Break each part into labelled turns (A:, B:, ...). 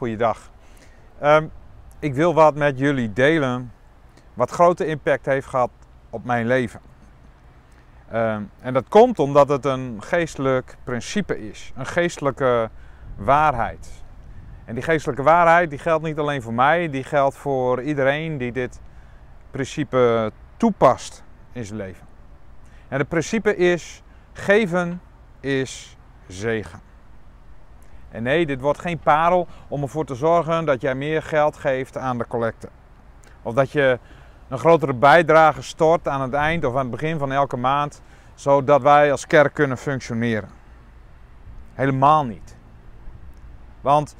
A: goeiedag. Um, ik wil wat met jullie delen wat grote impact heeft gehad op mijn leven. Um, en dat komt omdat het een geestelijk principe is, een geestelijke waarheid. En die geestelijke waarheid die geldt niet alleen voor mij, die geldt voor iedereen die dit principe toepast in zijn leven. En het principe is: geven is zegen. En nee, dit wordt geen parel om ervoor te zorgen dat jij meer geld geeft aan de collecte. Of dat je een grotere bijdrage stort aan het eind of aan het begin van elke maand, zodat wij als kerk kunnen functioneren. Helemaal niet. Want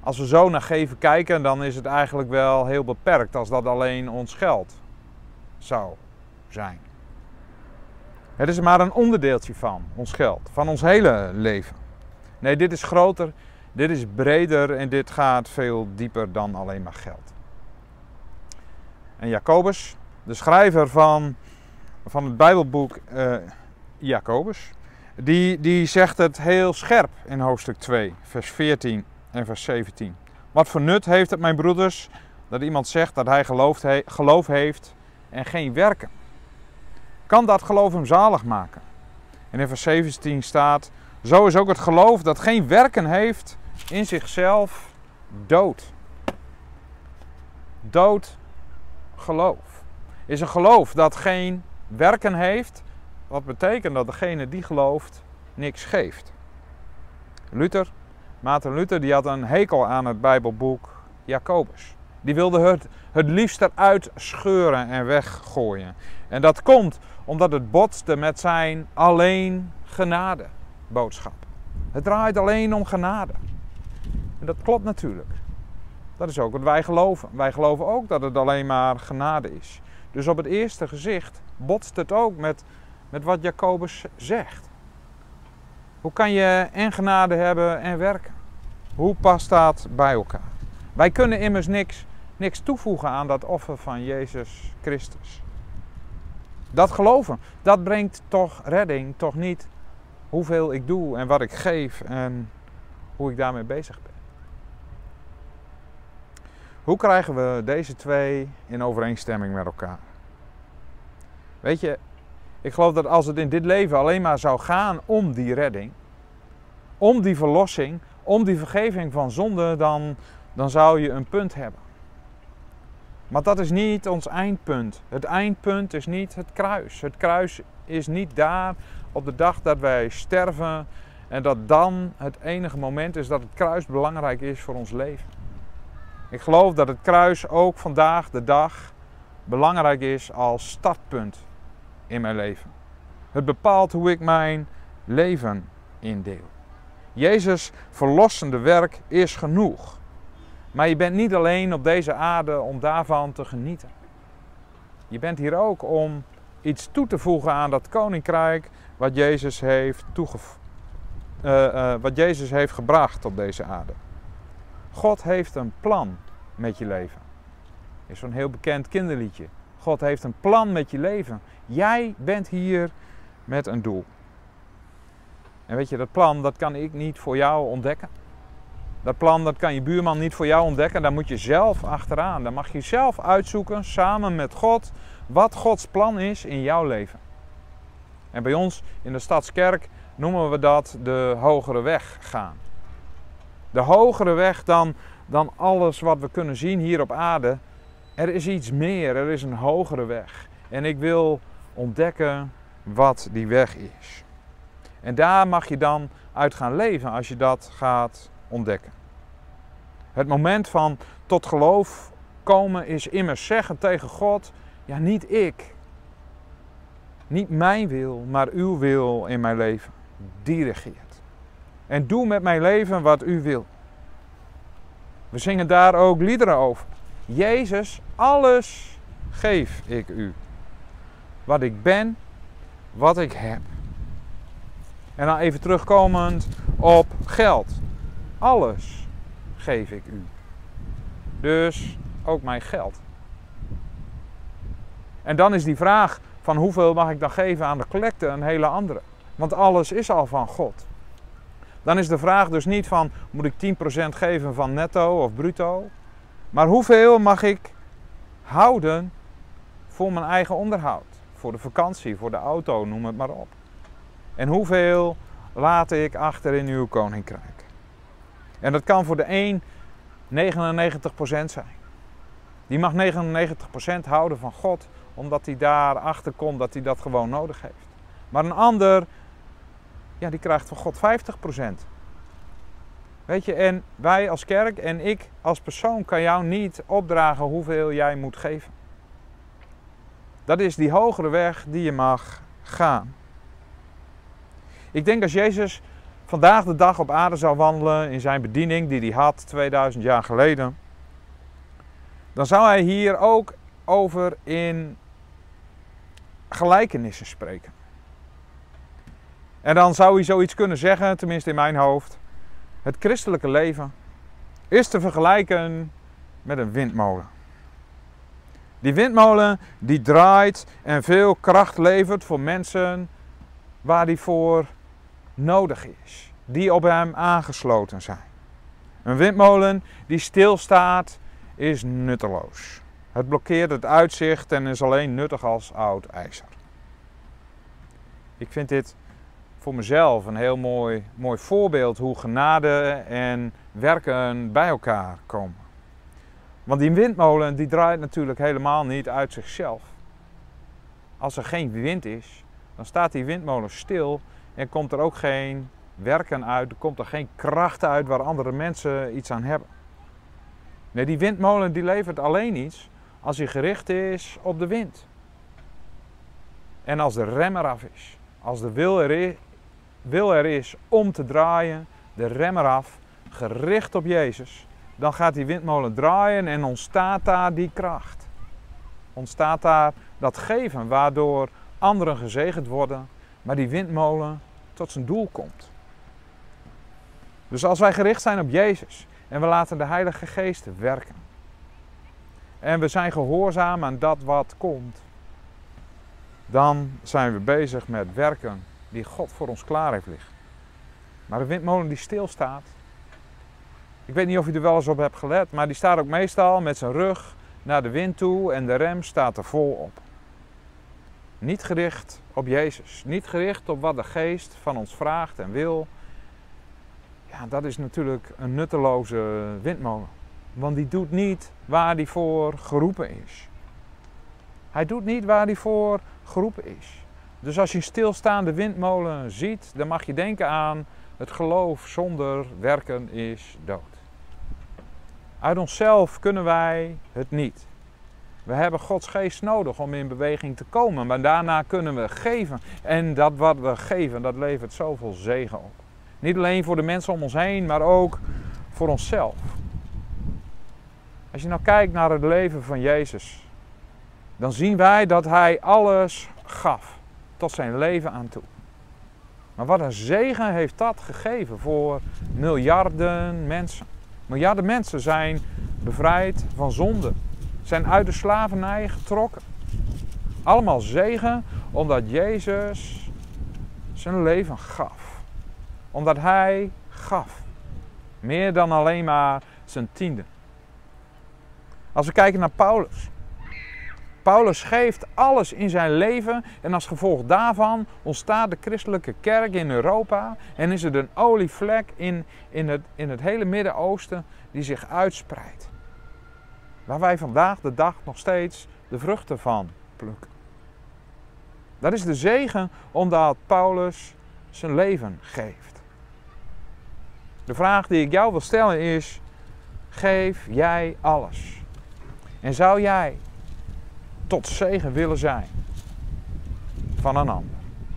A: als we zo naar geven kijken, dan is het eigenlijk wel heel beperkt als dat alleen ons geld zou zijn. Het is maar een onderdeeltje van ons geld, van ons hele leven. Nee, dit is groter, dit is breder en dit gaat veel dieper dan alleen maar geld. En Jacobus, de schrijver van, van het Bijbelboek uh, Jacobus, die, die zegt het heel scherp in hoofdstuk 2, vers 14 en vers 17. Wat voor nut heeft het, mijn broeders, dat iemand zegt dat hij geloof, geloof heeft en geen werken? Kan dat geloof hem zalig maken? En in vers 17 staat: Zo is ook het geloof dat geen werken heeft in zichzelf dood. Dood geloof. Is een geloof dat geen werken heeft, wat betekent dat degene die gelooft niks geeft. Luther, Maarten Luther, die had een hekel aan het Bijbelboek Jacobus. Die wilde het het liefst eruit scheuren en weggooien. En dat komt omdat het botste met zijn alleen genade boodschap. Het draait alleen om genade. En dat klopt natuurlijk. Dat is ook wat wij geloven. Wij geloven ook dat het alleen maar genade is. Dus op het eerste gezicht botst het ook met, met wat Jacobus zegt. Hoe kan je en genade hebben en werken? Hoe past dat bij elkaar? Wij kunnen immers niks, niks toevoegen aan dat offer van Jezus Christus. Dat geloven, dat brengt toch redding, toch niet hoeveel ik doe en wat ik geef en hoe ik daarmee bezig ben. Hoe krijgen we deze twee in overeenstemming met elkaar? Weet je, ik geloof dat als het in dit leven alleen maar zou gaan om die redding, om die verlossing, om die vergeving van zonde, dan, dan zou je een punt hebben. Maar dat is niet ons eindpunt. Het eindpunt is niet het kruis. Het kruis is niet daar op de dag dat wij sterven en dat dan het enige moment is dat het kruis belangrijk is voor ons leven. Ik geloof dat het kruis ook vandaag de dag belangrijk is als startpunt in mijn leven. Het bepaalt hoe ik mijn leven indeel. Jezus' verlossende werk is genoeg. Maar je bent niet alleen op deze aarde om daarvan te genieten. Je bent hier ook om iets toe te voegen aan dat koninkrijk wat Jezus heeft, toegevoegd. Uh, uh, wat Jezus heeft gebracht op deze aarde. God heeft een plan met je leven. Is zo'n heel bekend kinderliedje. God heeft een plan met je leven. Jij bent hier met een doel. En weet je, dat plan dat kan ik niet voor jou ontdekken. Dat plan dat kan je buurman niet voor jou ontdekken. Daar moet je zelf achteraan. Daar mag je zelf uitzoeken samen met God wat Gods plan is in jouw leven. En bij ons in de Stadskerk noemen we dat de hogere weg gaan. De hogere weg dan, dan alles wat we kunnen zien hier op aarde. Er is iets meer, er is een hogere weg. En ik wil ontdekken wat die weg is. En daar mag je dan uit gaan leven als je dat gaat ontdekken. Het moment van tot geloof komen is immers zeggen tegen God: ja, niet ik. Niet mijn wil, maar uw wil in mijn leven. Die regeert. En doe met mijn leven wat u wil. We zingen daar ook liederen over. Jezus, alles geef ik u. Wat ik ben, wat ik heb. En dan even terugkomend op geld. Alles geef ik u. Dus ook mijn geld. En dan is die vraag van hoeveel mag ik dan geven aan de collecte een hele andere. Want alles is al van God. dan is de vraag dus niet van moet ik 10% geven van netto of bruto, maar hoeveel mag ik houden voor mijn eigen onderhoud, voor de vakantie, voor de auto, noem het maar op. En hoeveel laat ik achter in uw koninkrijk? En dat kan voor de een 99% zijn. Die mag 99% houden van God, omdat hij daarachter komt dat hij dat gewoon nodig heeft. Maar een ander, ja, die krijgt van God 50%. Weet je, en wij als kerk en ik als persoon kan jou niet opdragen hoeveel jij moet geven. Dat is die hogere weg die je mag gaan. Ik denk als Jezus vandaag de dag op aarde zou wandelen in zijn bediening die hij had 2000 jaar geleden, dan zou hij hier ook over in gelijkenissen spreken. En dan zou hij zoiets kunnen zeggen, tenminste in mijn hoofd. Het christelijke leven is te vergelijken met een windmolen. Die windmolen die draait en veel kracht levert voor mensen waar die voor nodig is. Die op hem aangesloten zijn. Een windmolen die stilstaat is nutteloos. Het blokkeert het uitzicht en is alleen nuttig als oud ijzer. Ik vind dit voor mezelf een heel mooi, mooi voorbeeld hoe genade en werken bij elkaar komen. Want die windmolen die draait natuurlijk helemaal niet uit zichzelf. Als er geen wind is, dan staat die windmolen stil en komt er ook geen werken uit, komt er geen kracht uit waar andere mensen iets aan hebben. Nee, die windmolen die levert alleen iets als hij gericht is op de wind. En als de rem eraf is, als de wil er is, wil er is om te draaien, de rem eraf, gericht op Jezus, dan gaat die windmolen draaien en ontstaat daar die kracht. Ontstaat daar dat geven waardoor anderen gezegend worden, maar die windmolen tot zijn doel komt. Dus als wij gericht zijn op Jezus en we laten de Heilige Geest werken en we zijn gehoorzaam aan dat wat komt, dan zijn we bezig met werken die God voor ons klaar heeft liggen. Maar een windmolen die stilstaat, ik weet niet of je er wel eens op hebt gelet, maar die staat ook meestal met zijn rug naar de wind toe en de rem staat er vol op. Niet gericht op Jezus, niet gericht op wat de geest van ons vraagt en wil. Ja, dat is natuurlijk een nutteloze windmolen. Want die doet niet waar hij voor geroepen is. Hij doet niet waar hij voor geroepen is. Dus als je een stilstaande windmolen ziet, dan mag je denken aan het geloof zonder werken is dood. Uit onszelf kunnen wij het niet. We hebben Gods geest nodig om in beweging te komen, maar daarna kunnen we geven. En dat wat we geven, dat levert zoveel zegen op. Niet alleen voor de mensen om ons heen, maar ook voor onszelf. Als je nou kijkt naar het leven van Jezus, dan zien wij dat Hij alles gaf, tot zijn leven aan toe. Maar wat een zegen heeft dat gegeven voor miljarden mensen. Miljarden mensen zijn bevrijd van zonde, zijn uit de slavernij getrokken. Allemaal zegen omdat Jezus zijn leven gaf. Omdat Hij gaf. Meer dan alleen maar zijn tiende. Als we kijken naar Paulus. Paulus geeft alles in zijn leven en als gevolg daarvan ontstaat de christelijke kerk in Europa en is het een olievlek in, in, het, in het hele Midden-Oosten die zich uitspreidt. Waar wij vandaag de dag nog steeds de vruchten van plukken. Dat is de zegen omdat Paulus zijn leven geeft. De vraag die ik jou wil stellen is: geef jij alles? En zou jij tot zegen willen zijn van een ander.